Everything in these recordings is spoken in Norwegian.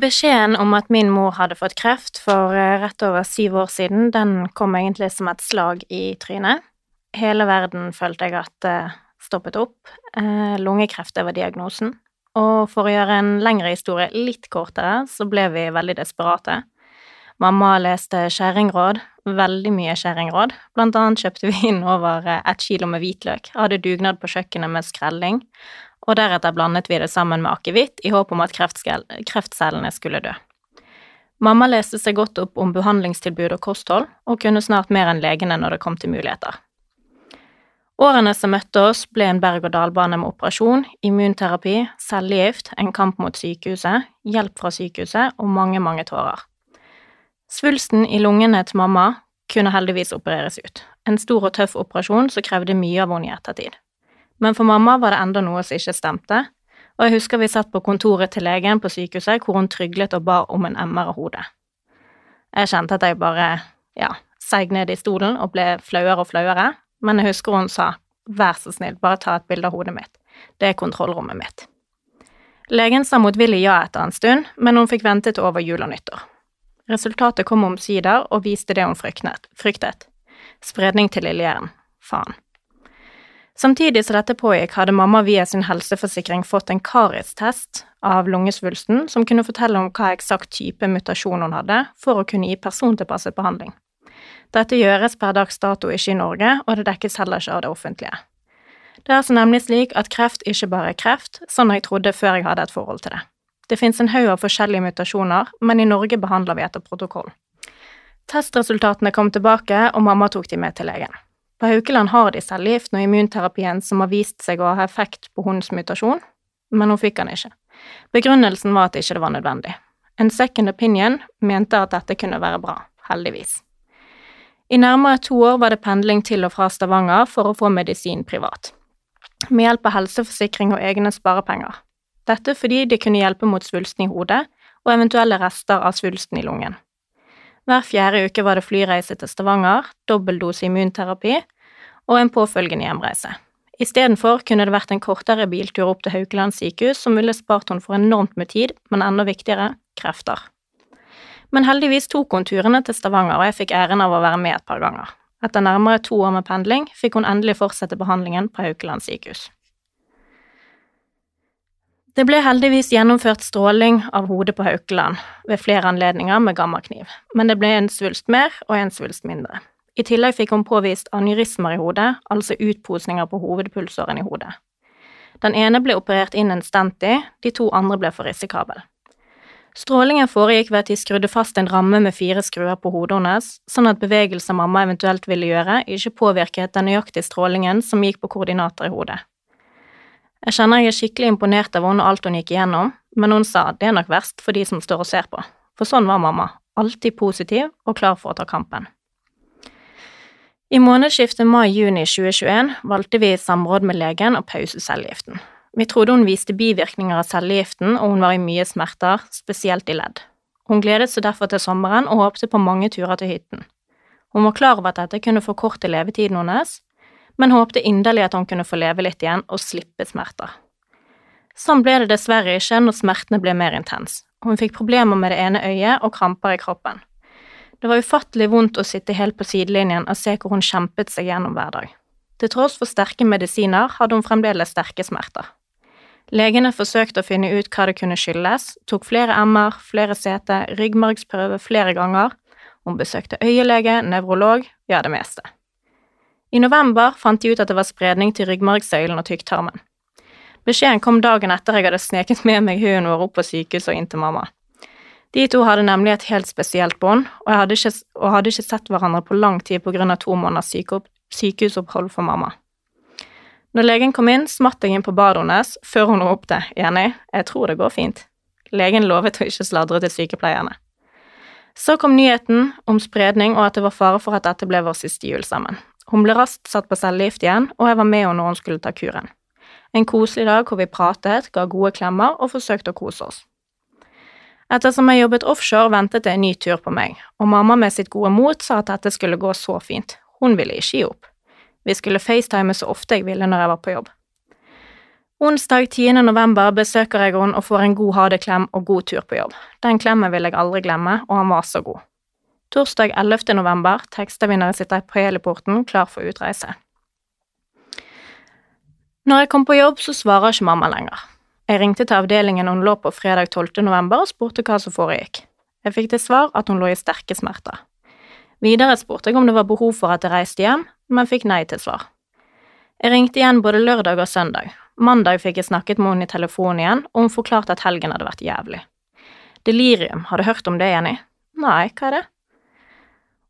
beskjeden om at min mor hadde fått kreft for eh, rett over syv år siden, den kom egentlig som et slag i trynet. Hele verden følte jeg at det stoppet opp. Eh, lungekreft var diagnosen. Og for å gjøre en lengre historie litt kortere, så ble vi veldig desperate. Mamma leste skjæringråd, veldig mye skjæringråd. Blant annet kjøpte vi inn over eh, ett kilo med hvitløk, hadde dugnad på kjøkkenet med skrelling, og deretter blandet vi det sammen med akevitt i håp om at kreftcellene skulle dø. Mamma leste seg godt opp om behandlingstilbud og kosthold, og kunne snart mer enn legene når det kom til muligheter. Årene som møtte oss, ble en berg-og-dal-bane med operasjon, immunterapi, cellegift, en kamp mot sykehuset, hjelp fra sykehuset og mange, mange tårer. Svulsten i lungene til mamma kunne heldigvis opereres ut. En stor og tøff operasjon som krevde mye av henne i ettertid. Men for mamma var det enda noe som ikke stemte, og jeg husker vi satt på kontoret til legen på sykehuset hvor hun tryglet og ba om en MR av hodet. Jeg kjente at jeg bare, ja, seig ned i stolen og ble flauere og flauere, men jeg husker hun sa, vær så snill, bare ta et bilde av hodet mitt, det er kontrollrommet mitt. Legen sa motvillig ja etter en stund, men hun fikk vente til over jul og nyttår. Resultatet kom omsider og viste det hun fryktet. Spredning til lillehjernen. Faen. Samtidig som dette pågikk, hadde mamma via sin helseforsikring fått en karistest av lungesvulsten som kunne fortelle om hva eksakt type mutasjon hun hadde, for å kunne gi persontilpasset behandling. Dette gjøres per dags dato ikke i Norge, og det dekkes heller ikke av det offentlige. Det er altså nemlig slik at kreft ikke bare er kreft, sånn jeg trodde før jeg hadde et forhold til det. Det fins en haug av forskjellige mutasjoner, men i Norge behandler vi etter protokoll. Testresultatene kom tilbake, og mamma tok de med til legen. På Haukeland har de cellegift og immunterapien som har vist seg å ha effekt på hundens mutasjon, men hun fikk den ikke. Begrunnelsen var at det ikke var nødvendig. En second opinion mente at dette kunne være bra, heldigvis. I nærmere to år var det pendling til og fra Stavanger for å få medisin privat, med hjelp av helseforsikring og egne sparepenger. Dette fordi de kunne hjelpe mot svulsten i hodet og eventuelle rester av svulsten i lungen. Hver fjerde uke var det flyreise til Stavanger, dobbeldose immunterapi og en påfølgende hjemreise. Istedenfor kunne det vært en kortere biltur opp til Haukeland sykehus som ville spart henne for enormt med tid, men enda viktigere krefter. Men heldigvis tok hun turene til Stavanger, og jeg fikk æren av å være med et par ganger. Etter nærmere to år med pendling fikk hun endelig fortsette behandlingen på Haukeland sykehus. Det ble heldigvis gjennomført stråling av hodet på Haukeland ved flere anledninger med gammakniv, men det ble en svulst mer og en svulst mindre. I tillegg fikk hun påvist aneurismer i hodet, altså utposninger på hovedpulsåren i hodet. Den ene ble operert inn en stent i, de to andre ble for risikabel. Strålingen foregikk ved at de skrudde fast en ramme med fire skruer på hodet hennes, sånn at bevegelser mamma eventuelt ville gjøre, ikke påvirket den nøyaktige strålingen som gikk på koordinater i hodet. Jeg kjenner jeg er skikkelig imponert av henne og alt hun gikk igjennom, men hun sa det er nok verst for de som står og ser på, for sånn var mamma, alltid positiv og klar for å ta kampen. I månedsskiftet mai-juni 2021 valgte vi i samråd med legen å pause cellegiften. Vi trodde hun viste bivirkninger av cellegiften, og hun var i mye smerter, spesielt i ledd. Hun gledet seg derfor til sommeren og håpte på mange turer til hytten. Hun var klar over at dette kunne forkorte levetiden hennes, men håpte inderlig at hun kunne få leve litt igjen og slippe smerter. Sånn ble det dessverre ikke når smertene ble mer intens. Hun fikk problemer med det ene øyet og kramper i kroppen. Det var ufattelig vondt å sitte helt på sidelinjen og se hvor hun kjempet seg gjennom hver dag. Til tross for sterke medisiner hadde hun fremdeles sterke smerter. Legene forsøkte å finne ut hva det kunne skyldes, tok flere MR, flere CT, ryggmargsprøve flere ganger, hun besøkte øyelege, nevrolog, ja, det meste. I november fant de ut at det var spredning til ryggmargsøylen og tykktarmen. Beskjeden kom dagen etter jeg hadde sneket med meg hunden vår opp på sykehuset og inn til mamma. De to hadde nemlig et helt spesielt bånd, og, hadde og hadde ikke sett hverandre på lang tid på grunn av to måneders sykehusopphold for mamma. Når legen kom inn, smatt jeg inn på badet hennes før hun ropte 'Jenny, jeg tror det går fint'. Legen lovet å ikke sladre til sykepleierne. Så kom nyheten om spredning og at det var fare for at dette ble vår siste jul sammen. Hun ble raskt satt på cellegift igjen, og jeg var med henne når hun skulle ta kuren. En koselig dag hvor vi pratet, ga gode klemmer og forsøkte å kose oss. Ettersom jeg jobbet offshore, ventet det en ny tur på meg, og mamma med sitt gode mot sa at dette skulle gå så fint. Hun ville ikke gi opp. Vi skulle facetime så ofte jeg ville når jeg var på jobb. Onsdag 10. november besøker jeg henne og får en god ha det-klem og god tur på jobb. Den klemmen vil jeg aldri glemme, og han var så god. Torsdag 11. november tekster vi når jeg sitter på heliporten klar for utreise. Når jeg kom på jobb, så svarer ikke mamma lenger. Jeg ringte til avdelingen hun lå på fredag 12. november og spurte hva som foregikk. Jeg fikk til svar at hun lå i sterke smerter. Videre spurte jeg om det var behov for at jeg reiste hjem, men fikk nei til svar. Jeg ringte igjen både lørdag og søndag. Mandag fikk jeg snakket med henne i telefonen igjen, og hun forklarte at helgen hadde vært jævlig. Delirium, har du hørt om det, Jenny? Nei, hva er det?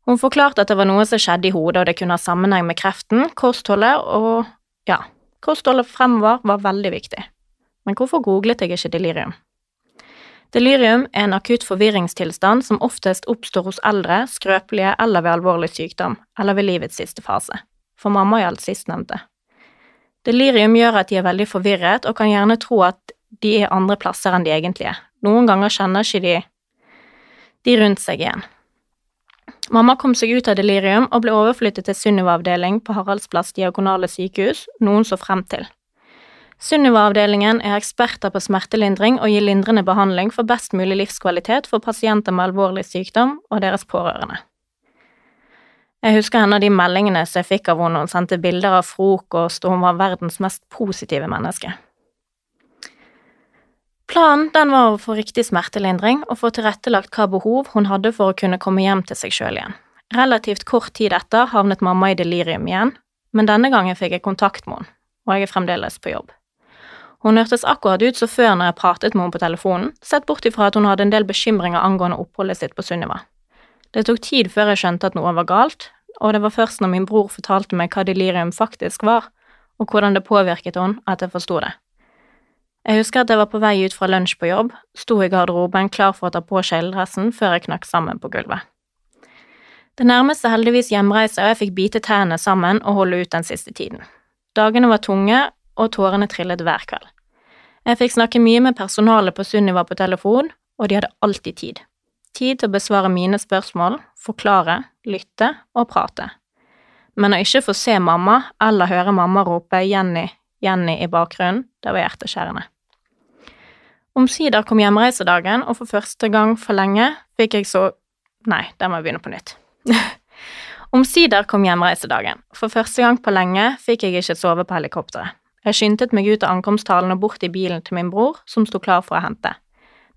Hun forklarte at det var noe som skjedde i hodet, og det kunne ha sammenheng med kreften, kostholdet og… ja, kostholdet fremover var veldig viktig. Men hvorfor googlet jeg ikke delirium? Delirium er en akutt forvirringstilstand som oftest oppstår hos eldre, skrøpelige eller ved alvorlig sykdom, eller ved livets siste fase. For mamma gjaldt sistnevnte. Delirium gjør at de er veldig forvirret og kan gjerne tro at de er andre plasser enn de egentlig er. Noen ganger kjenner ikke de de rundt seg igjen. Mamma kom seg ut av delirium og ble overflyttet til Sunniva-avdeling på Haraldsplass diakonale sykehus, noen så frem til. Sunniva-avdelingen er eksperter på smertelindring og gir lindrende behandling for best mulig livskvalitet for pasienter med alvorlig sykdom og deres pårørende. Jeg husker en av de meldingene som jeg fikk av henne hun sendte bilder av frokost, og hun var verdens mest positive menneske. Planen den var å få riktig smertelindring og få tilrettelagt hva behov hun hadde for å kunne komme hjem til seg sjøl igjen. Relativt kort tid etter havnet mamma i delirium igjen, men denne gangen fikk jeg kontakt med henne, og jeg er fremdeles på jobb. Hun hørtes akkurat ut som før når jeg pratet med henne på telefonen, sett bort ifra at hun hadde en del bekymringer angående oppholdet sitt på Sunniva. Det tok tid før jeg skjønte at noe var galt, og det var først når min bror fortalte meg hva delirium faktisk var, og hvordan det påvirket henne, at jeg forsto det. Jeg husker at jeg var på vei ut fra lunsj på jobb, sto i garderoben klar for å ta på kjeledressen før jeg knakk sammen på gulvet. Det nærmeste heldigvis hjemreise, og jeg fikk bite tennene sammen og holde ut den siste tiden. Dagene var tunge, og tårene trillet hver kveld. Jeg fikk snakke mye med personalet på Sunniva på telefon, og de hadde alltid tid tid til å besvare mine spørsmål, forklare, lytte og prate. Men å ikke få se mamma eller høre mamma rope Jenny, Jenny i bakgrunnen, det var hjerteskjærende. Omsider kom hjemreisedagen, og for første gang for lenge fikk jeg så… Nei, der må jeg begynne på nytt. Omsider kom hjemreisedagen. For første gang på lenge fikk jeg ikke sove på helikopteret. Jeg skyndte meg ut av ankomsthallen og bort i bilen til min bror, som sto klar for å hente.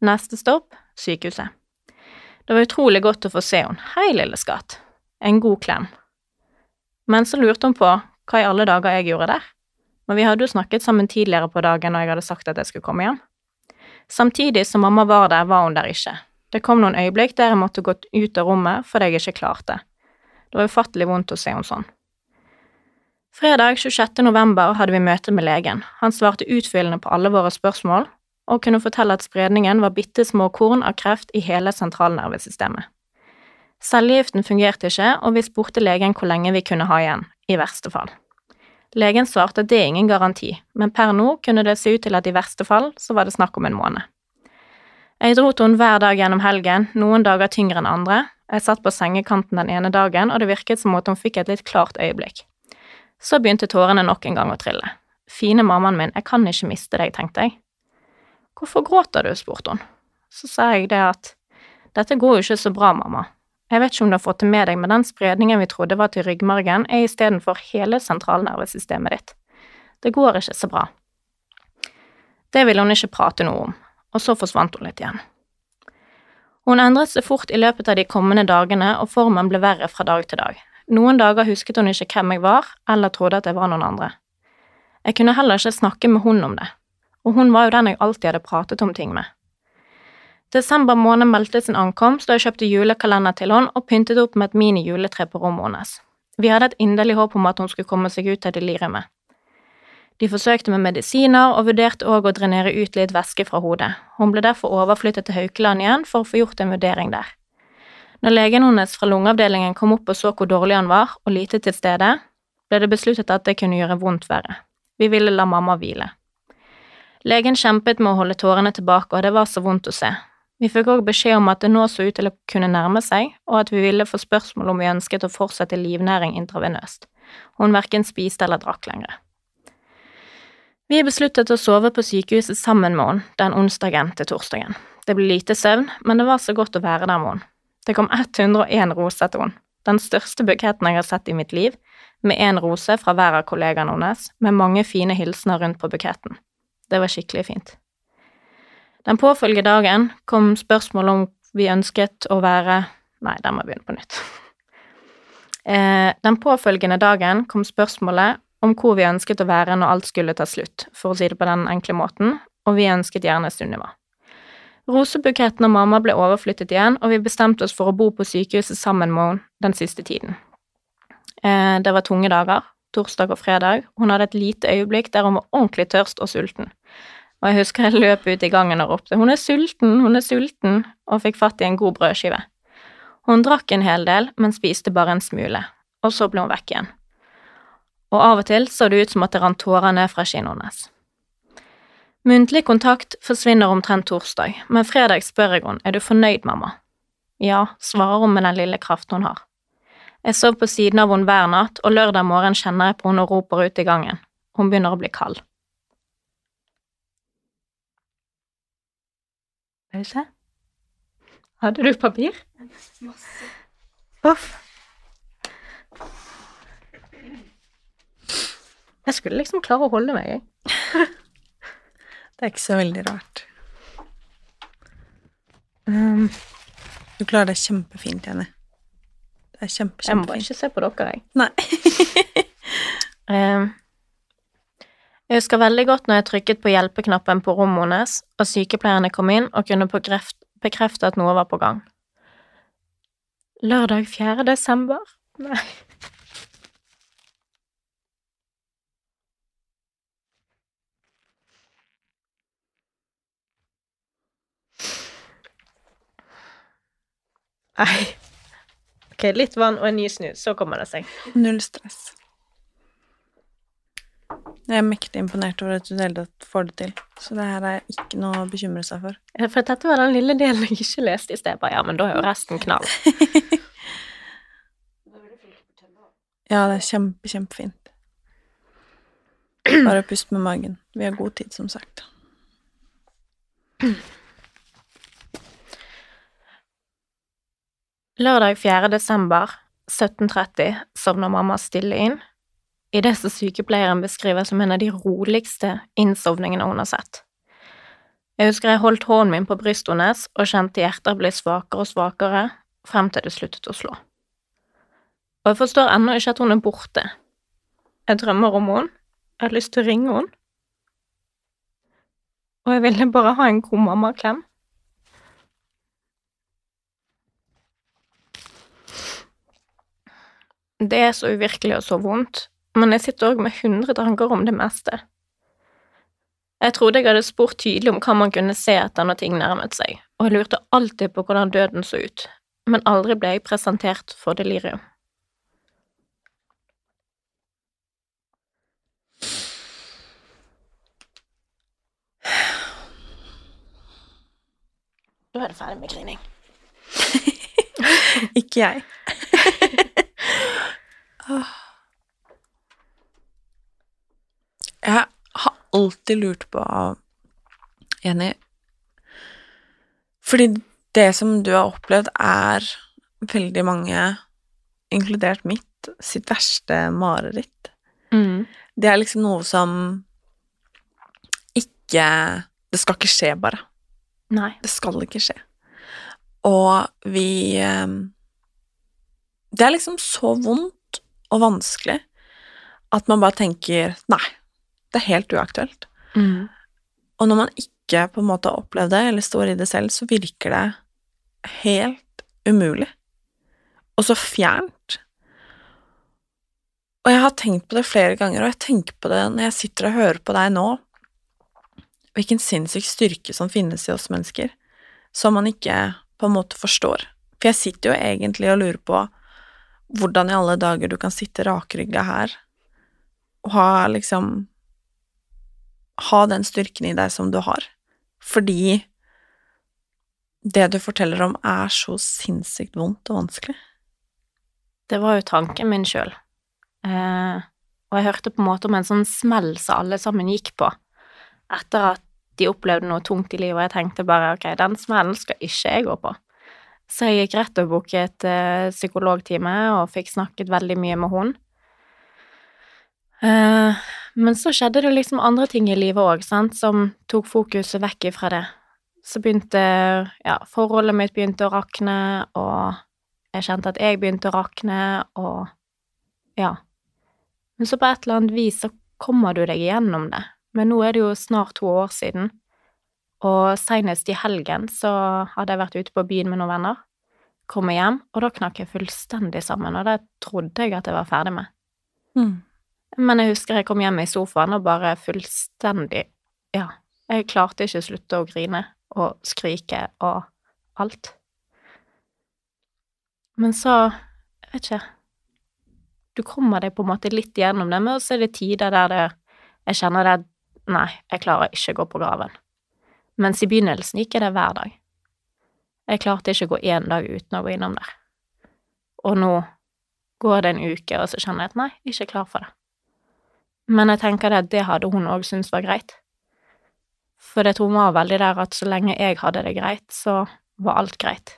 Neste stopp sykehuset. Det var utrolig godt å få se henne. Hei, lille skatt. En god klem. Men så lurte hun på hva i alle dager jeg gjorde der. Men vi hadde jo snakket sammen tidligere på dagen når jeg hadde sagt at jeg skulle komme hjem. Samtidig som mamma var der, var hun der ikke. Det kom noen øyeblikk der jeg måtte gå ut av rommet fordi jeg ikke klarte. Det var ufattelig vondt å se henne sånn. Fredag 26. november hadde vi møte med legen. Han svarte utfyllende på alle våre spørsmål, og kunne fortelle at spredningen var bitte små korn av kreft i hele sentralnervesystemet. Cellegiften fungerte ikke, og vi spurte legen hvor lenge vi kunne ha igjen, i verste fall. Legen svarte at det er ingen garanti, men per nå kunne det se ut til at i verste fall så var det snakk om en måned. Jeg dro til henne hver dag gjennom helgen, noen dager tyngre enn andre. Jeg satt på sengekanten den ene dagen, og det virket som at hun fikk et litt klart øyeblikk. Så begynte tårene nok en gang å trille. Fine mammaen min, jeg kan ikke miste deg, tenkte jeg. Hvorfor gråter du? spurte hun. Så sa jeg det at dette går jo ikke så bra, mamma. Jeg vet ikke om du har fått det med deg, men den spredningen vi trodde var til ryggmargen, er istedenfor hele sentralnervesystemet ditt. Det går ikke så bra. Det ville hun ikke prate noe om, og så forsvant hun litt igjen. Hun endret seg fort i løpet av de kommende dagene, og formen ble verre fra dag til dag. Noen dager husket hun ikke hvem jeg var, eller trodde at jeg var noen andre. Jeg kunne heller ikke snakke med hun om det, og hun var jo den jeg alltid hadde pratet om ting med. Desember måned meldte sin ankomst, og jeg kjøpte julekalender til henne og pyntet opp med et mini-juletre på rommet hennes. Vi hadde et inderlig håp om at hun skulle komme seg ut av deliriumet. De forsøkte med medisiner og vurderte òg å drenere ut litt væske fra hodet. Hun ble derfor overflyttet til Haukeland igjen for å få gjort en vurdering der. Når legen hennes fra lungeavdelingen kom opp og så hvor dårlig han var, og lite til stede, ble det besluttet at det kunne gjøre vondt verre. Vi ville la mamma hvile. Legen kjempet med å holde tårene tilbake, og det var så vondt å se. Vi fikk òg beskjed om at det nå så ut til å kunne nærme seg, og at vi ville få spørsmål om vi ønsket å fortsette livnæring intravenøst. Hun verken spiste eller drakk lenger. Vi besluttet å sove på sykehuset sammen med henne den onsdagen til torsdagen. Det ble lite søvn, men det var så godt å være der med henne. Det kom 101 roser til henne, den største buketten jeg har sett i mitt liv, med én rose fra hver av kollegaene hennes, med mange fine hilsener rundt på buketten. Det var skikkelig fint. Den påfølgende dagen kom spørsmålet om vi ønsket å være Nei, den må begynne på nytt. Eh, den påfølgende dagen kom spørsmålet om hvor vi ønsket å være når alt skulle ta slutt, for å si det på den enkle måten, og vi ønsket gjerne Sunniva. Rosebuketten og mamma ble overflyttet igjen, og vi bestemte oss for å bo på sykehuset sammen med henne den siste tiden. Eh, det var tunge dager, torsdag og fredag. Hun hadde et lite øyeblikk der hun var ordentlig tørst og sulten. Og jeg husker jeg løp ut i gangen og ropte 'Hun er sulten! Hun er sulten!' og fikk fatt i en god brødskive. Hun drakk en hel del, men spiste bare en smule, og så ble hun vekk igjen. Og av og til så det ut som at det rant tårer ned fra kinnet hennes. Muntlig kontakt forsvinner omtrent torsdag, men fredag spør jeg henne 'Er du fornøyd, mamma?' Ja, svarer hun med den lille kraften hun har. Jeg sov på siden av henne hver natt, og lørdag morgen kjenner jeg på henne og roper ut i gangen. Hun begynner å bli kald. Pause. Hadde du papir? Masse. Uff. Jeg skulle liksom klare å holde meg, jeg. det er ikke så veldig rart. Um, du klarer det kjempefint, Jenny. Det er kjempe, kjempefint. Jeg må bare ikke se på dere, jeg. Nei. um, Jeg husker veldig godt når jeg trykket på hjelpeknappen på rommet hennes, og sykepleierne kom inn og kunne bekrefte at noe var på gang. Lørdag 4. desember? Nei. Nei. Ok, litt vann og en ny snus, så kommer det seg. Null stress. Jeg er mektig imponert over at du hele tatt får det til. Så det her er ikke noe å bekymre seg for. Ja, for dette var den lille delen jeg ikke leste i sted. Bare, ja, men da er jo resten knall. ja, det er kjempe, kjempefint. Bare pust med magen. Vi har god tid, som sagt. Lørdag 4. desember 1730 sovner mamma stille inn i det som sykepleieren beskriver som en av de roligste innsovningene hun har sett. Jeg husker jeg holdt hånden min på brystet hennes og kjente hjertet bli svakere og svakere frem til det sluttet å slå. Og jeg forstår ennå ikke at hun er borte. Jeg drømmer om henne, jeg har lyst til å ringe henne, og jeg ville bare ha en god mammaklem. Det er så uvirkelig og så vondt, men jeg sitter òg med hundre tanker om det meste. Jeg trodde jeg hadde spurt tydelig om hva man kunne se etter når ting nærmet seg, og jeg lurte alltid på hvordan døden så ut, men aldri ble jeg presentert for delirium. Da er det ferdig med grining. Ikke jeg. Jeg har alltid lurt på, Jenny Fordi det som du har opplevd, er veldig mange, inkludert mitt, sitt verste mareritt. Mm. Det er liksom noe som ikke Det skal ikke skje, bare. Nei. Det skal ikke skje. Og vi eh, Det er liksom så vondt og vanskelig at man bare tenker Nei, det er helt uaktuelt. Mm. Og når man ikke på en måte har opplevd det, eller står i det selv, så virker det helt umulig. Og så fjernt. Og jeg har tenkt på det flere ganger, og jeg tenker på det når jeg sitter og hører på deg nå, hvilken sinnssyk styrke som finnes i oss mennesker, som man ikke på en måte forstår. For jeg sitter jo egentlig og lurer på hvordan i alle dager du kan sitte rakrygga her og ha liksom Ha den styrken i deg som du har. Fordi det du forteller om, er så sinnssykt vondt og vanskelig. Det var jo tanken min sjøl. Eh, og jeg hørte på en måte om en sånn smell som alle sammen gikk på etter at de opplevde noe tungt i livet, og jeg tenkte bare ok, den smellen skal ikke jeg gå på. Så jeg gikk rett og booket eh, psykologtime og fikk snakket veldig mye med hun. Eh, men så skjedde det liksom andre ting i livet òg, som tok fokuset vekk ifra det. Så begynte ja, forholdet mitt begynte å rakne, og jeg kjente at jeg begynte å rakne, og ja. Men så på et eller annet vis så kommer du deg igjennom det. Men nå er det jo snart to år siden, og senest i helgen så hadde jeg vært ute på byen med noen venner, kommer hjem, og da knakk jeg fullstendig sammen, og det trodde jeg at jeg var ferdig med. Mm. Men jeg husker jeg kom hjem i sofaen og bare fullstendig Ja, jeg klarte ikke å slutte å grine og skrike og alt. Men så Jeg vet ikke Du kommer deg på en måte litt gjennom det, men så er det tider der det Jeg kjenner det Nei, jeg klarer ikke å gå på graven. Mens i begynnelsen gikk jeg det hver dag. Jeg klarte ikke å gå én dag uten å gå innom der. Og nå går det en uke, og så kjenner jeg at nei, ikke klar for det. Men jeg tenker det at det hadde hun òg syntes var greit. For det tror hun var veldig der at så lenge jeg hadde det greit, så var alt greit.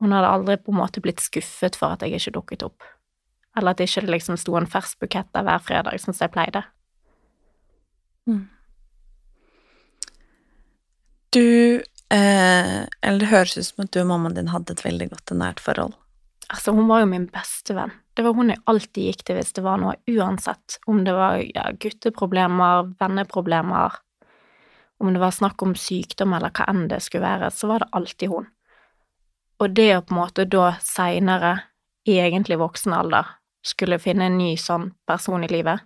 Hun hadde aldri på en måte blitt skuffet for at jeg ikke dukket opp. Eller at det ikke liksom sto en fersk bukett der hver fredag, som jeg pleide. Mm. Du eh, Eller det høres ut som at du og mammaen din hadde et veldig godt og nært forhold. Altså, hun var jo min beste venn. Det var hun jeg alltid gikk til hvis det var noe, uansett om det var ja, gutteproblemer, venneproblemer, om det var snakk om sykdom eller hva enn det skulle være, så var det alltid hun. Og det å på en måte da seinere, i egentlig voksen alder, skulle finne en ny sånn person i livet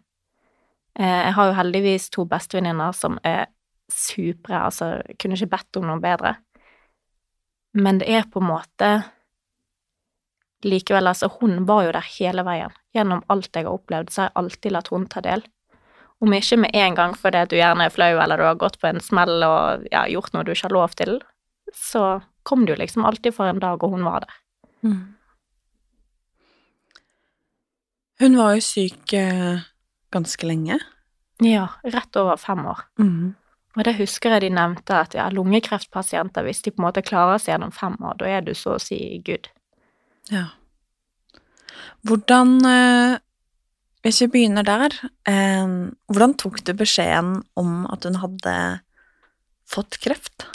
eh, Jeg har jo heldigvis to bestevenninner som er supre, altså kunne ikke bedt om noe bedre. Men det er på en måte Likevel, altså, hun var jo der hele veien. Gjennom alt jeg har opplevd, så har jeg alltid latt hun ta del. Om ikke med en gang fordi du gjerne er flau, eller du har gått på en smell og ja, gjort noe du ikke har lov til, så kom du liksom alltid for en dag, og hun var der. Mm. Hun var jo syk eh, ganske lenge. Ja, rett over fem år. Mm. Og det husker jeg de nevnte, at ja, lungekreftpasienter, hvis de på en måte klarer seg gjennom fem år, da er du så å si good. Ja. Hvordan eh, Hvis vi begynner der, eh, hvordan tok du beskjeden om at hun hadde fått kreft?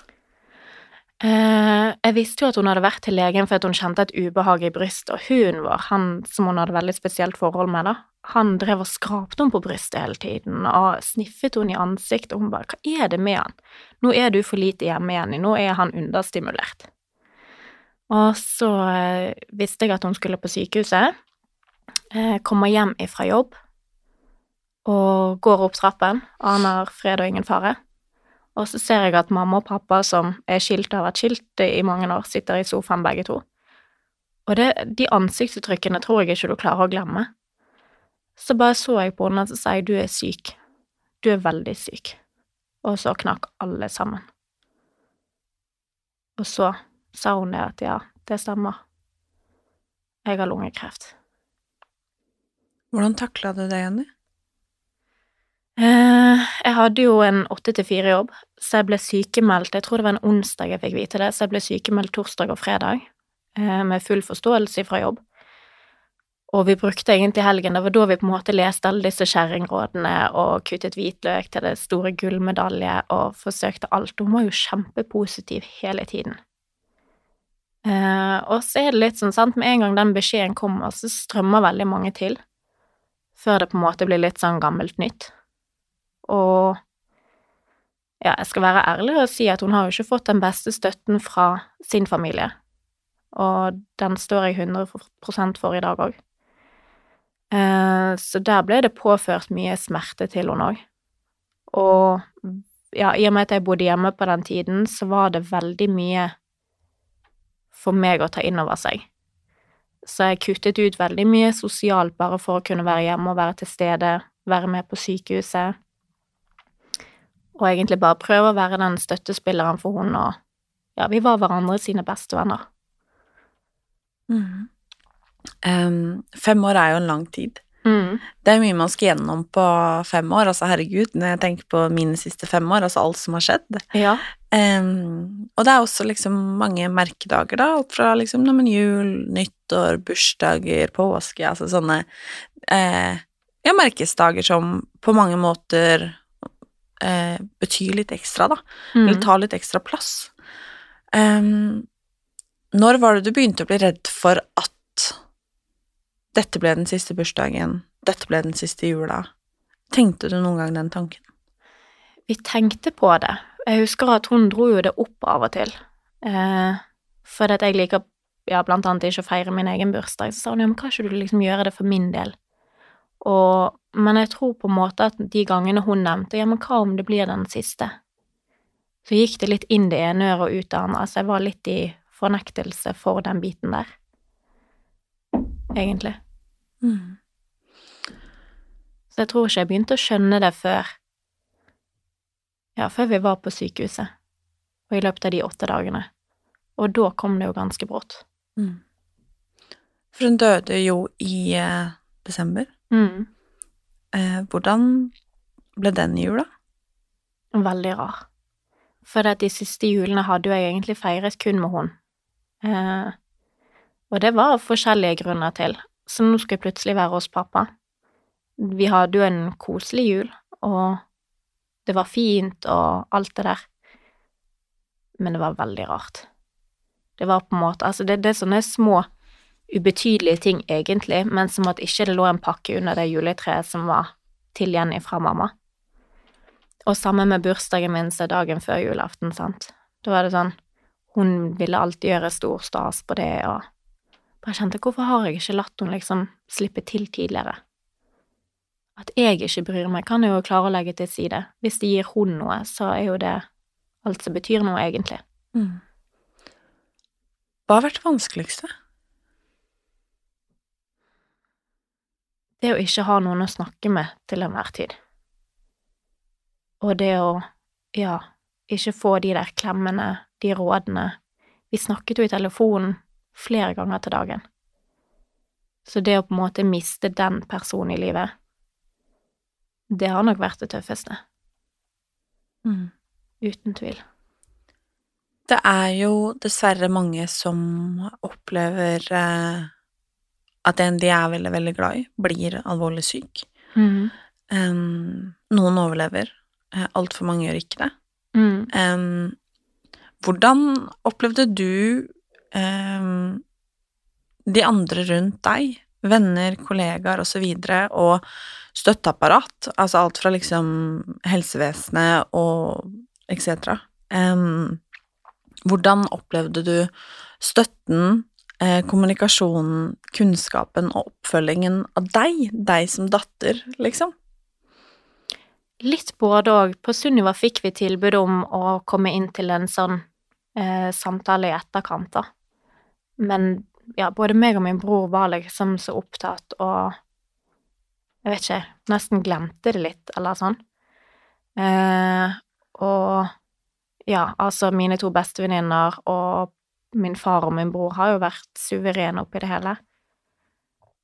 Eh, jeg visste jo at hun hadde vært til legen fordi hun kjente et ubehag i brystet, og hunden vår, han som hun hadde veldig spesielt forhold med, da, han drev og skrapte henne på brystet hele tiden og sniffet henne i ansiktet, og hun bare 'hva er det med han? Nå er du for lite hjemme igjen, nå er han understimulert'. Og så eh, visste jeg at hun skulle på sykehuset, eh, kommer hjem ifra jobb og går opp trappen, aner fred og ingen fare. Og så ser jeg at mamma og pappa, som er skilt og har vært skilt i mange år, sitter i sofaen begge to. Og det, de ansiktsuttrykkene tror jeg ikke du klarer å glemme. Så bare så jeg på henne og så sa jeg, du er syk. Du er veldig syk. Og så knakk alle sammen. Og så sa hun det at ja, det stemmer. Jeg har lungekreft. Hvordan takla du det, Jenny? Eh, jeg hadde jo en åtte til fire-jobb, så jeg ble sykemeldt Jeg tror det var en onsdag jeg fikk vite det, så jeg ble sykemeldt torsdag og fredag. eh, med full forståelse fra jobb. Og vi brukte egentlig helgen, det var da vi på en måte leste alle disse kjerringrådene og kuttet hvitløk til det store gullmedalje og forsøkte alt. Hun var jo kjempepositiv hele tiden. Eh, og så er det litt sånn, sant, med en gang den beskjeden kommer, så strømmer veldig mange til, før det på en måte blir litt sånn gammelt nytt. Og ja, jeg skal være ærlig og si at hun har jo ikke fått den beste støtten fra sin familie, og den står jeg 100 for i dag òg. Så der ble det påført mye smerte til hun òg. Og ja, i og med at jeg bodde hjemme på den tiden, så var det veldig mye for meg å ta inn over seg. Så jeg kuttet ut veldig mye sosialt bare for å kunne være hjemme og være til stede, være med på sykehuset, og egentlig bare prøve å være den støttespilleren for hun, og ja, vi var hverandre sine beste venner. Mm. Um, fem år er jo en lang tid. Mm. Det er mye man skal gjennom på fem år. Altså, herregud, når jeg tenker på mine siste fem år, altså alt som har skjedd. Ja. Um, og det er også liksom mange merkedager, da, alt fra liksom men, jul, nyttår, bursdager, påske, altså sånne uh, ja, merkesdager som på mange måter uh, betyr litt ekstra, da. Mm. Eller tar litt ekstra plass. Um, når var det du begynte å bli redd for at dette ble den siste bursdagen, dette ble den siste jula? Tenkte du noen gang den tanken? Vi tenkte på det. Jeg husker at hun dro jo det opp av og til. Eh, for at jeg liker ja, blant annet ikke å feire min egen bursdag. Så sa hun ja, men kan ikke du liksom gjøre det for min del? Og, men jeg tror på en måte at de gangene hun nevnte ja, men hva om det blir den siste? Så gikk det litt inn det ene øret og ut det andre. Altså jeg var litt i fornektelse for den biten der. Egentlig. Mm. Så jeg tror ikke jeg begynte å skjønne det før Ja, før vi var på sykehuset, og i løpet av de åtte dagene. Og da kom det jo ganske brått. Mm. For hun døde jo i eh, desember. Mm. Eh, hvordan ble den jula? Veldig rar. For de siste julene hadde jo jeg egentlig feiret kun med hun. Eh, og det var forskjellige grunner til. Så nå skal jeg plutselig være hos pappa. Vi hadde jo en koselig jul, og det var fint og alt det der. Men det var veldig rart. Det var på en måte Altså, det, det er sånne små, ubetydelige ting egentlig, men som at ikke det lå en pakke under det juletreet som var til Jenny fra mamma. Og samme med bursdagen min, så dagen før julaften, sant. Da var det sånn Hun ville alltid gjøre stor stas på det, og bare kjente hvorfor har jeg ikke latt henne liksom slippe til tidligere? At jeg ikke bryr meg, kan jeg jo klare å legge til side. Hvis det gir hun noe, så er jo det alt som betyr noe, egentlig. Mm. Hva har vært det vanskeligste? Det å ikke ha noen å snakke med til enhver tid. Og det å, ja, ikke få de der klemmene, de rådene. Vi snakket jo i telefonen flere ganger til dagen. Så det å på en måte miste den personen i livet, det har nok vært det tøffeste. Mm. Uten tvil. Det er jo dessverre mange som opplever eh, at en de er veldig, veldig glad i, blir alvorlig syk. Mm. Um, noen overlever, uh, altfor mange gjør ikke det. Mm. Um, hvordan opplevde du um, de andre rundt deg, venner, kollegaer osv., og, så videre, og støtteapparat, altså alt fra liksom helsevesenet og etc. Um, hvordan opplevde du støtten, eh, kommunikasjonen, kunnskapen og oppfølgingen av deg, deg som datter, liksom? Litt både òg. På Sunniva fikk vi tilbud om å komme inn til en sånn eh, samtale i etterkant, da. Men ja, både meg og min bror var liksom så opptatt og Jeg vet ikke, nesten glemte det litt, eller sånn. Eh, og ja, altså, mine to bestevenninner og min far og min bror har jo vært suverene oppi det hele.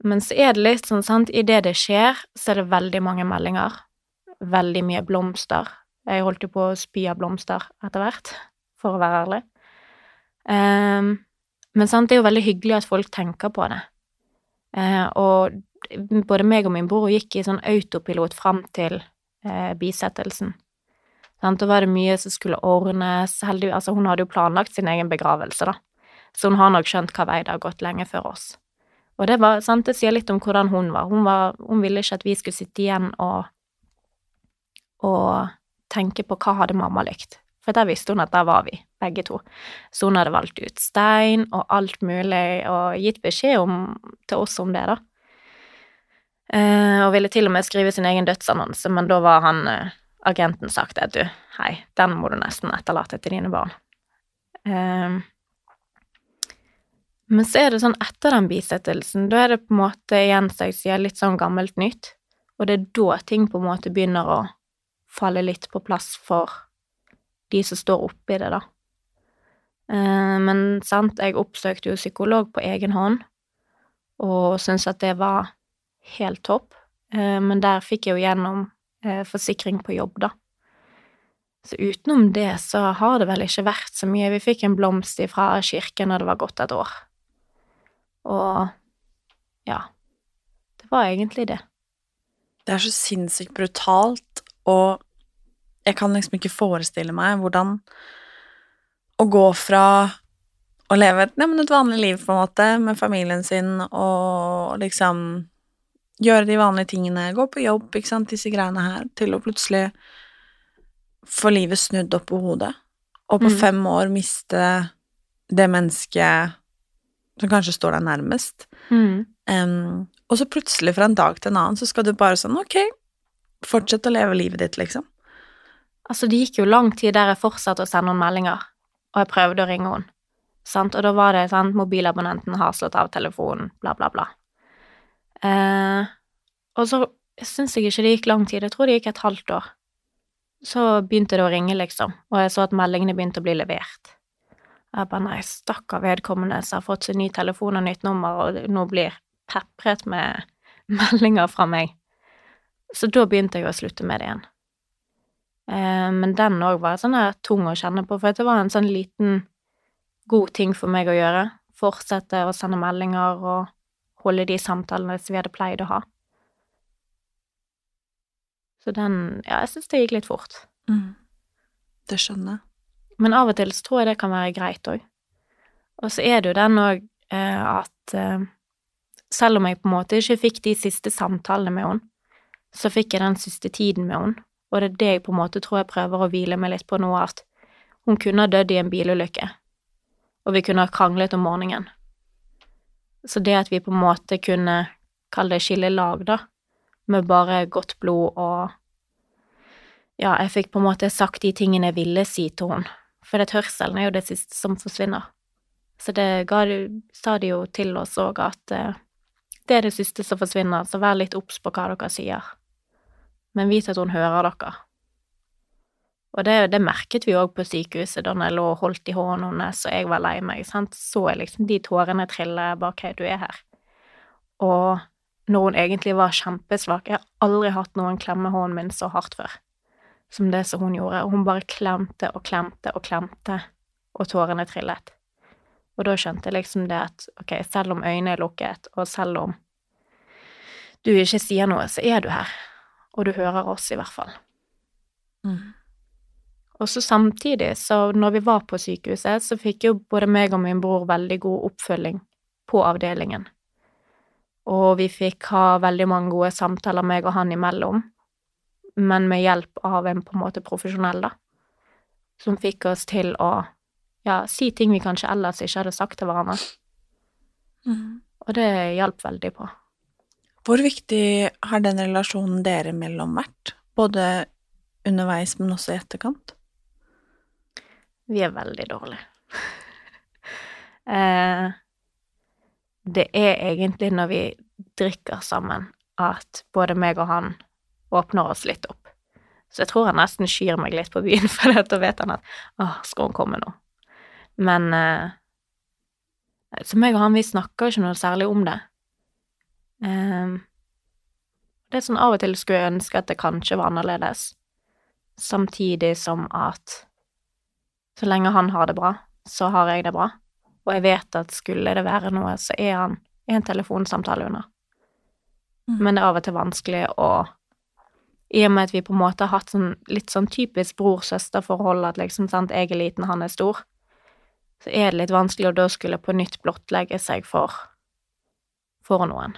Men så er det litt sånn, sant, idet det skjer, så er det veldig mange meldinger. Veldig mye blomster. Jeg holdt jo på å spy av blomster etter hvert, for å være ærlig. Um, Men sant, det er jo veldig hyggelig at folk tenker på det. Eh, og både meg og min bror gikk i sånn autopilot fram til eh, bisettelsen. Sant? Da var det mye som skulle ordnes. Heldig, altså, hun hadde jo planlagt sin egen begravelse, da. Så hun har nok skjønt hva vei det har gått lenge før oss. Og det, var, sant, det sier litt om hvordan hun var. Hun, var. hun ville ikke at vi skulle sitte igjen og, og tenke på hva hadde mamma likt. For der visste hun at der var vi, begge to. Så hun hadde valgt ut stein og alt mulig, og gitt beskjed om, til oss om det, da. Eh, og ville til og med skrive sin egen dødsannonse, men da var han eh, agenten sagt at du, hei, den må du nesten etterlate til dine barn. Eh, men så er det sånn etter den bisettelsen, da er det på en måte igjen, som jeg sier, litt sånn gammelt nytt, og det er da ting på en måte begynner å falle litt på plass for de som står oppi det, da. Eh, men sant, jeg oppsøkte jo psykolog på egen hånd, og syntes at det var helt topp. Eh, men der fikk jeg jo gjennom eh, forsikring på jobb, da. Så utenom det så har det vel ikke vært så mye. Vi fikk en blomst fra kirken når det var gått et år. Og ja. Det var egentlig det. Det er så sinnssykt brutalt, og jeg kan liksom ikke forestille meg hvordan å gå fra å leve et, et vanlig liv, på en måte, med familien sin og liksom gjøre de vanlige tingene, gå på jobb, ikke sant, disse greiene her, til å plutselig få livet snudd opp på hodet, og på mm. fem år miste det mennesket som kanskje står deg nærmest. Mm. Um, og så plutselig, fra en dag til en annen, så skal du bare sånn, ok, fortsett å leve livet ditt, liksom. Altså, det gikk jo lang tid der jeg fortsatte å sende noen meldinger, og jeg prøvde å ringe henne. Sant? Og da var det sånn mobilabonnenten har slått av telefonen, bla, bla, bla. Eh, og så syns jeg ikke det gikk lang tid, jeg tror det gikk et halvt år. Så begynte det å ringe, liksom, og jeg så at meldingene begynte å bli levert. Jeg bare nei, stakkar vedkommende som har fått seg ny telefon og nytt nummer, og nå blir pepret med meldinger fra meg. Så da begynte jeg å slutte med det igjen. Eh, men den òg var sånn her tung å kjenne på, for det var en sånn liten god ting for meg å gjøre. Fortsette å sende meldinger og holde de samtalene som vi hadde pleid å ha. Så den Ja, jeg syns det gikk litt fort. Mm. Det skjønner jeg. Men av og til så tror jeg det kan være greit òg. Og så er det jo den òg eh, at eh, selv om jeg på en måte ikke fikk de siste samtalene med henne, så fikk jeg den siste tiden med henne, og det er det jeg på en måte tror jeg prøver å hvile meg litt på nå, at hun kunne ha dødd i en bilulykke, og vi kunne ha kranglet om morgenen. Så det at vi på en måte kunne, kalle det skille lag, da, med bare godt blod og Ja, jeg fikk på en måte sagt de tingene jeg ville si til henne for det hørselen er jo det siste som forsvinner. Så det ga, sa de jo til oss òg, at uh, det er det siste som forsvinner, så vær litt obs på hva dere sier. Men vit at hun hører dere. Og det, det merket vi òg på sykehuset da jeg lå og holdt i hånden hennes og jeg var lei meg. Sant? Så jeg liksom de tårene trille bak her, du er her. Og når hun egentlig var kjempesvak Jeg har aldri hatt noen klemme hånden min så hardt før som det som hun gjorde. Og hun bare klemte og klemte og klemte, og tårene trillet. Og da skjønte jeg liksom det at ok, selv om øynene er lukket, og selv om du ikke sier noe, så er du her. Og du hører oss, i hvert fall. Mm. Og så samtidig, så når vi var på sykehuset, så fikk jo både meg og min bror veldig god oppfølging på avdelingen. Og vi fikk ha veldig mange gode samtaler, meg og han imellom, men med hjelp av en på en måte profesjonell, da, som fikk oss til å ja, si ting vi kanskje ellers ikke hadde sagt til hverandre. Mm. Og det hjalp veldig på. Hvor viktig har den relasjonen dere mellom vært, både underveis, men også i etterkant? Vi er veldig dårlige. eh, det er egentlig når vi drikker sammen at både meg og han åpner oss litt opp. Så jeg tror han nesten skyr meg litt på byen, for da vet han at åh, skal hun komme nå? Men eh, Så meg og han, vi snakker ikke noe særlig om det. Eh, det er sånn av og til skulle jeg ønske at det kanskje var annerledes, samtidig som at så lenge han har det bra, så har jeg det bra, og jeg vet at skulle det være noe, så er han en telefonsamtale under. Mm. Men det er av og til vanskelig å I og med at vi på en måte har hatt sånn litt sånn typisk bror-søster-forhold, at liksom sant, jeg er liten, han er stor, så er det litt vanskelig å da skulle på nytt blottlegge seg for for noen.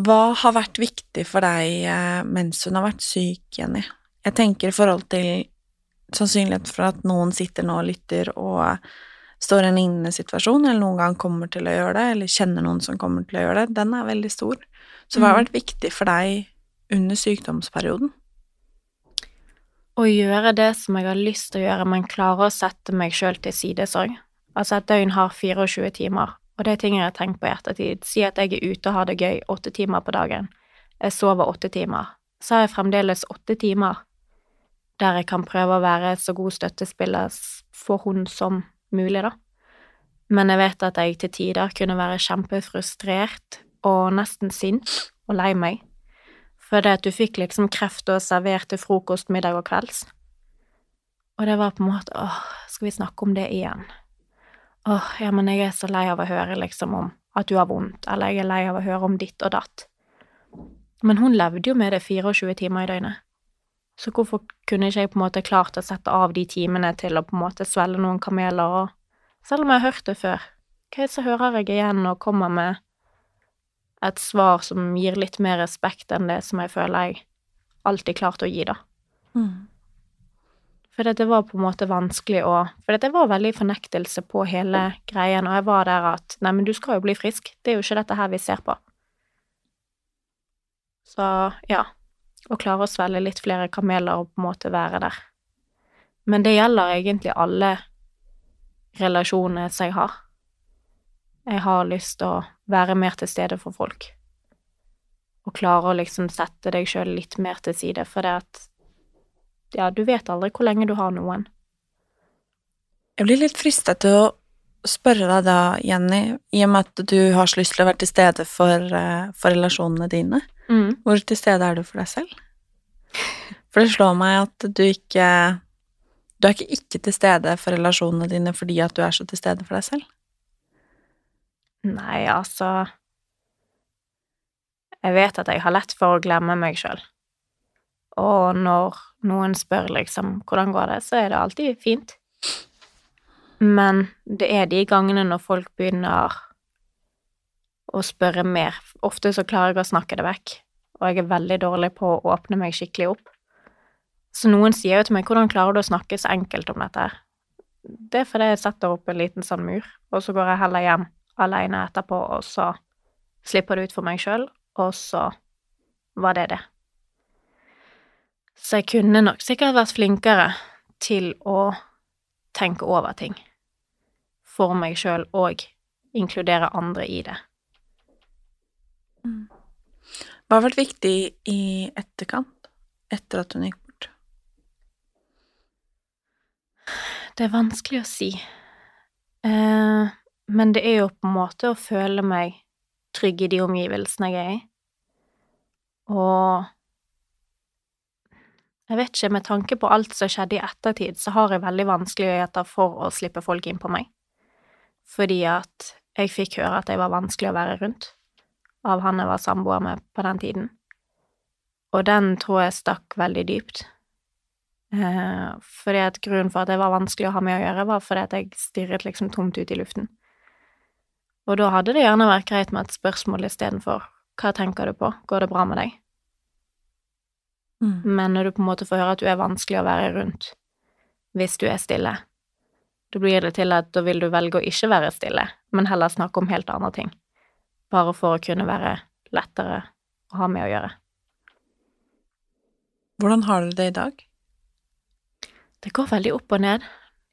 Hva har vært viktig for deg eh, mens hun har vært syk, Jenny? Jeg tenker i forhold til sannsynlighet for at noen sitter nå og lytter og står i en lignende situasjon, eller noen gang kommer til å gjøre det, eller kjenner noen som kommer til å gjøre det, den er veldig stor. Så hva har Mm. vært viktig for deg under sykdomsperioden? Å gjøre det som jeg har lyst til å gjøre, men klare å sette meg sjøl til sidesorg. Altså, et døgn har 24 timer, og det er ting jeg har tenkt på i ettertid. Si at jeg er ute og har det gøy åtte timer på dagen. Jeg sover åtte timer. Så har jeg fremdeles åtte timer der jeg kan prøve å være så god støttespiller for hun som mulig, da. Men jeg vet at jeg til tider kunne være kjempefrustrert og nesten sint og lei meg. For det at du fikk liksom kreft og serverte frokost, middag og kvelds. Og det var på en måte åh, skal vi snakke om det igjen? Åh, ja, men jeg er så lei av å høre liksom om at du har vondt, eller jeg er lei av å høre om ditt og datt. Men hun levde jo med det 24 timer i døgnet. Så hvorfor kunne ikke jeg på en måte klart å sette av de timene til å på en måte svelge noen kameler og Selv om jeg har hørt det før, hva så hører jeg igjen og kommer med et svar som gir litt mer respekt enn det som jeg føler jeg alltid klarte å gi, da. For det var på en måte vanskelig å For det var veldig fornektelse på hele greien, og jeg var der at Nei, men du skal jo bli frisk. Det er jo ikke dette her vi ser på. Så ja. Å klare å svelge litt flere kameler og på en måte være der. Men det gjelder egentlig alle relasjoner som jeg har. Jeg har lyst til å være mer til stede for folk. Og klare å liksom sette deg sjøl litt mer til side, for det at Ja, du vet aldri hvor lenge du har noen. Jeg blir litt fristet til å spørre deg da, Jenny, i og med at du har så lyst til å være til stede for, eh, for relasjonene dine. Mm. Hvor til stede er du for deg selv? For det slår meg at du ikke Du er ikke ikke til stede for relasjonene dine fordi at du er så til stede for deg selv. Nei, altså Jeg vet at jeg har lett for å glemme meg sjøl. Og når noen spør liksom hvordan går det, så er det alltid fint. Men det er de gangene når folk begynner å spørre mer. Ofte så klarer jeg å snakke det vekk, og jeg er veldig dårlig på å åpne meg skikkelig opp. Så noen sier jo til meg 'hvordan klarer du å snakke så enkelt om dette?' her?» Det er fordi jeg setter opp en liten sånn mur, og så går jeg heller hjem alene etterpå, og så slipper det ut for meg sjøl, og så var det det. Så jeg kunne nok sikkert vært flinkere til å tenke over ting for meg sjøl og inkludere andre i det. Hva har vært viktig i etterkant, etter at hun gikk bort? Det er vanskelig å si. Eh, men det er jo på en måte å føle meg trygg i de omgivelsene jeg er i. Og jeg vet ikke, med tanke på alt som skjedde i ettertid, så har jeg veldig vanskeligheter for å slippe folk inn på meg. Fordi at jeg fikk høre at jeg var vanskelig å være rundt av han jeg var samboer med på den tiden. Og den tror jeg stakk veldig dypt. Eh, fordi at grunnen for at det var vanskelig å ha med å gjøre, var fordi at jeg stirret liksom tomt ut i luften. Og da hadde det gjerne vært greit med et spørsmål istedenfor hva tenker du på, går det bra med deg? Mm. Men når du på en måte får høre at du er vanskelig å være rundt hvis du er stille, da blir det til at da vil du velge å ikke være stille, men heller snakke om helt andre ting, bare for å kunne være lettere å ha med å gjøre. Hvordan har du det i dag? Det går veldig opp og ned.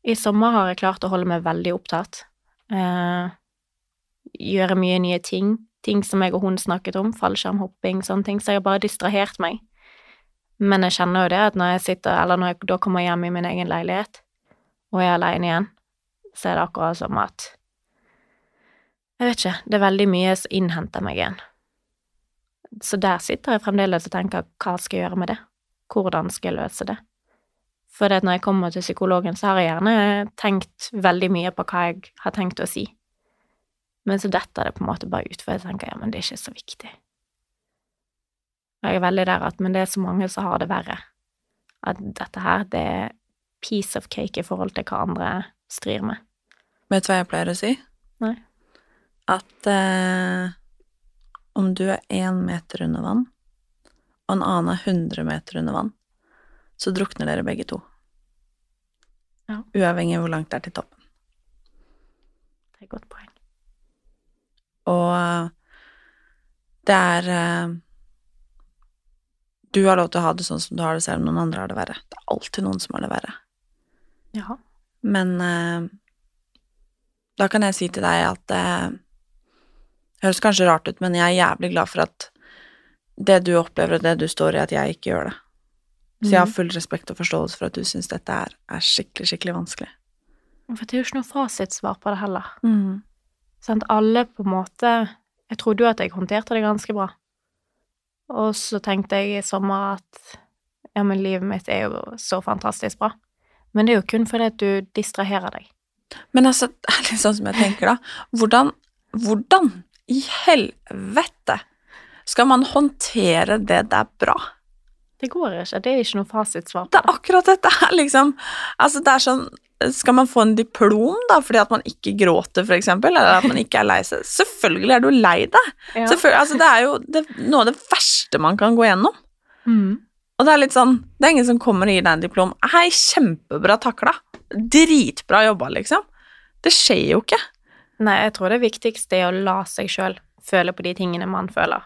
I sommer har jeg klart å holde meg veldig opptatt. Eh, gjøre mye nye ting. Ting som jeg og hun snakket om, fallskjermhopping, sånne ting. Så jeg har bare distrahert meg. Men jeg kjenner jo det at når jeg sitter, eller når jeg da kommer hjem i min egen leilighet, og er alene igjen, så er det akkurat som at Jeg vet ikke, det er veldig mye som innhenter meg igjen. Så der sitter jeg fremdeles og tenker hva skal jeg gjøre med det? Hvordan skal jeg løse det? For det at når jeg kommer til psykologen, så har jeg gjerne tenkt veldig mye på hva jeg har tenkt å si. Men så detter det på en måte bare ut, for jeg tenker ja, men det er ikke så viktig. Jeg er veldig der at men det er så mange som har det verre. At dette her, det er piece of cake i forhold til hva andre strir med. Vet du hva jeg pleier å si? Nei. At eh, om du er én meter under vann, og en annen er 100 meter under vann, så drukner dere begge to. Ja. Uavhengig av hvor langt det er til toppen. Det er et godt poeng. Og eh, det er eh, Du har lov til å ha det sånn som du har det, selv om noen andre har det verre. Det er alltid noen som har det verre. Ja. Men eh, da kan jeg si til deg at eh, Det høres kanskje rart ut, men jeg er jævlig glad for at det du opplever, og det du står i, at jeg ikke gjør det. Så jeg har full respekt og forståelse for at du syns dette er, er skikkelig, skikkelig vanskelig. For det er jo ikke noe fasitsvar på det heller. Sant? Alle på en måte Jeg trodde jo at jeg håndterte det ganske bra. Og så tenkte jeg i sommer at ja, men livet mitt er jo så fantastisk bra. Men det er jo kun fordi at du distraherer deg. Men altså, det er litt sånn som jeg tenker da. Hvordan, hvordan i helvete skal man håndtere det der bra? Det går ikke. Det er ikke noe fasitsvar Det Det er akkurat dette her, liksom. Altså, det er sånn Skal man få en diplom, da, fordi at man ikke gråter, eksempel, eller at man ikke er lei seg? Selvfølgelig er du lei deg. Ja. Altså, det er jo det, noe av det verste man kan gå gjennom. Mm. Og det er litt sånn Det er ingen som kommer og gir deg en diplom. Hei, kjempebra takla. Dritbra jobba, liksom. Det skjer jo ikke. Nei, jeg tror det viktigste er å la seg sjøl føle på de tingene man føler.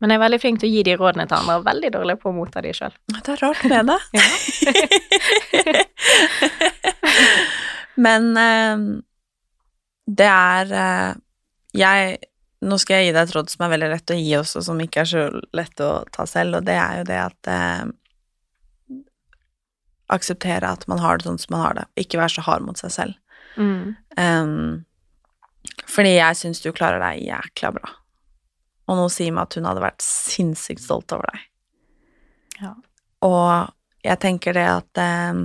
Men jeg er veldig flink til å gi de rådene til andre, og veldig dårlig på å motta de sjøl. Det er rart med det. Men eh, det er eh, Jeg Nå skal jeg gi deg et råd som er veldig lett å gi også, som ikke er så lett å ta selv, og det er jo det at eh, Akseptere at man har det sånn som man har det. Ikke være så hard mot seg selv. Mm. Um, fordi jeg syns du klarer deg jækla bra. Og noe sier meg at hun hadde vært sinnssykt stolt over deg. Ja. Og jeg tenker det at eh,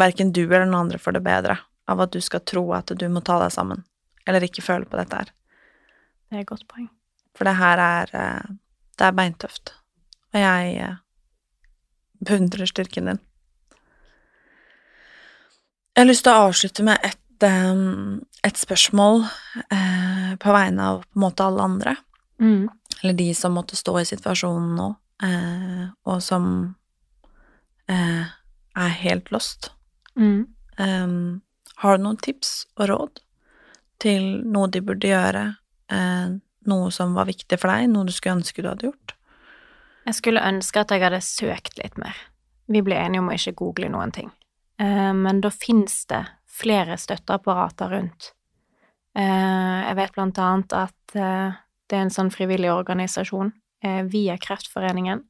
verken du eller noen andre får det bedre av at du skal tro at du må ta deg sammen, eller ikke føle på dette her. Det er et godt poeng. For det her er eh, Det er beintøft. Og jeg eh, beundrer styrken din. Jeg har lyst til å avslutte med et, um, et spørsmål eh, på vegne av på en måte alle andre. Mm. Eller de som måtte stå i situasjonen nå, eh, og som eh, er helt lost. Mm. Um, har du noen tips og råd til noe de burde gjøre? Eh, noe som var viktig for deg? Noe du skulle ønske du hadde gjort? Jeg skulle ønske at jeg hadde søkt litt mer. Vi ble enige om å ikke google noen ting. Eh, men da fins det flere støtteapparater rundt. Eh, jeg vet blant annet at eh, det er en sånn frivillig organisasjon via Kreftforeningen.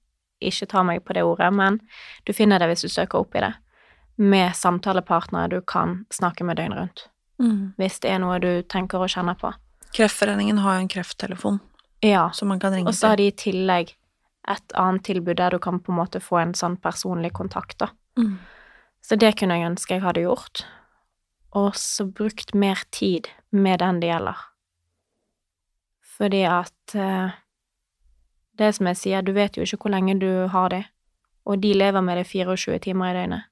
Ikke ta meg på det ordet, men du finner det hvis du søker opp i det. Med samtalepartnere du kan snakke med døgnet rundt. Hvis det er noe du tenker å kjenne på. Kreftforeningen har jo en krefttelefon Ja. som man kan ringe Og så har de i tillegg et annet tilbud der du kan på en måte få en sånn personlig kontakt, da. Mm. Så det kunne jeg ønske jeg hadde gjort. Og så brukt mer tid med den det gjelder. Fordi at eh, Det som jeg sier, du vet jo ikke hvor lenge du har det, og de lever med det 24 timer i døgnet.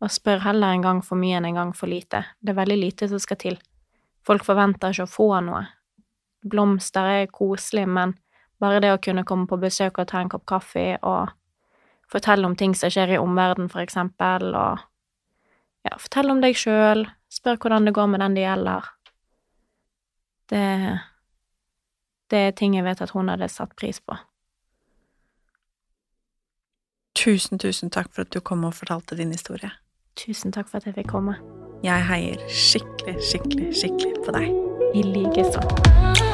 Og spør heller en gang for mye enn en gang for lite. Det er veldig lite som skal til. Folk forventer ikke å få noe. Blomster er koselig, men bare det å kunne komme på besøk og ta en kopp kaffe og fortelle om ting som skjer i omverdenen, for eksempel, og ja, fortelle om deg sjøl, spør hvordan det går med den det gjelder. Det Det er ting jeg vet at hun hadde satt pris på. Tusen, tusen takk for at du kom og fortalte din historie. Tusen takk for at jeg fikk komme. Jeg heier skikkelig, skikkelig, skikkelig på deg. I likeså.